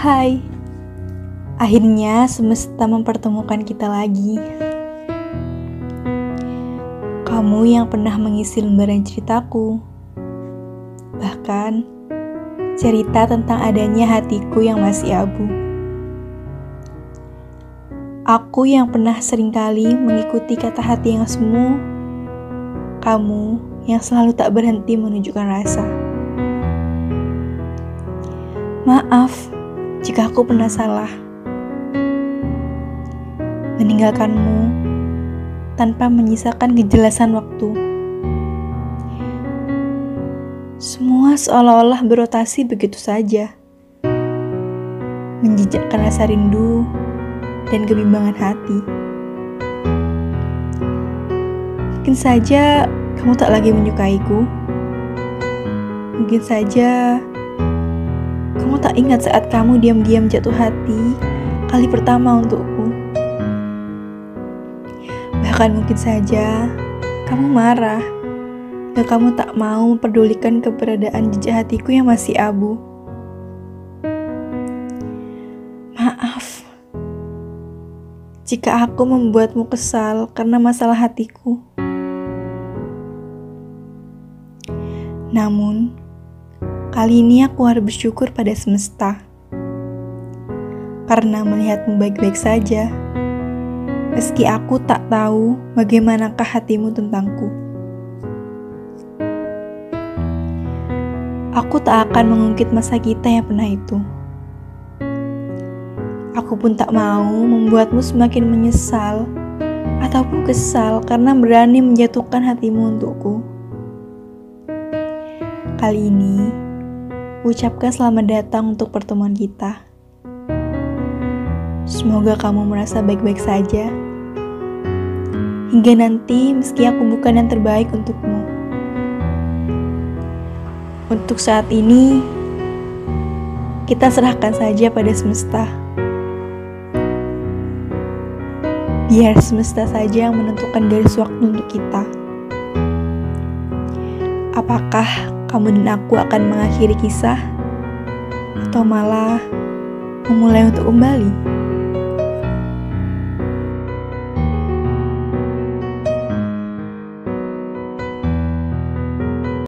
Hai, akhirnya semesta mempertemukan kita lagi. Kamu yang pernah mengisi lembaran ceritaku, bahkan cerita tentang adanya hatiku yang masih abu. Aku yang pernah sering kali mengikuti kata hati yang semu, kamu yang selalu tak berhenti menunjukkan rasa. Maaf jika aku pernah salah. Meninggalkanmu tanpa menyisakan kejelasan waktu. Semua seolah-olah berotasi begitu saja. Menjejakkan rasa rindu dan kebimbangan hati. Mungkin saja kamu tak lagi menyukaiku. Mungkin saja tak ingat saat kamu diam-diam jatuh hati kali pertama untukku. Bahkan mungkin saja kamu marah dan kamu tak mau memperdulikan keberadaan jejak hatiku yang masih abu. Maaf jika aku membuatmu kesal karena masalah hatiku. Namun, Kali ini aku harus bersyukur pada semesta. Karena melihatmu baik-baik saja. Meski aku tak tahu bagaimanakah hatimu tentangku. Aku tak akan mengungkit masa kita yang pernah itu. Aku pun tak mau membuatmu semakin menyesal ataupun kesal karena berani menjatuhkan hatimu untukku. Kali ini, ucapkan selamat datang untuk pertemuan kita. Semoga kamu merasa baik-baik saja. Hingga nanti, meski aku bukan yang terbaik untukmu. Untuk saat ini, kita serahkan saja pada semesta. Biar semesta saja yang menentukan garis waktu untuk kita. Apakah kamu dan aku akan mengakhiri kisah, atau malah memulai untuk kembali.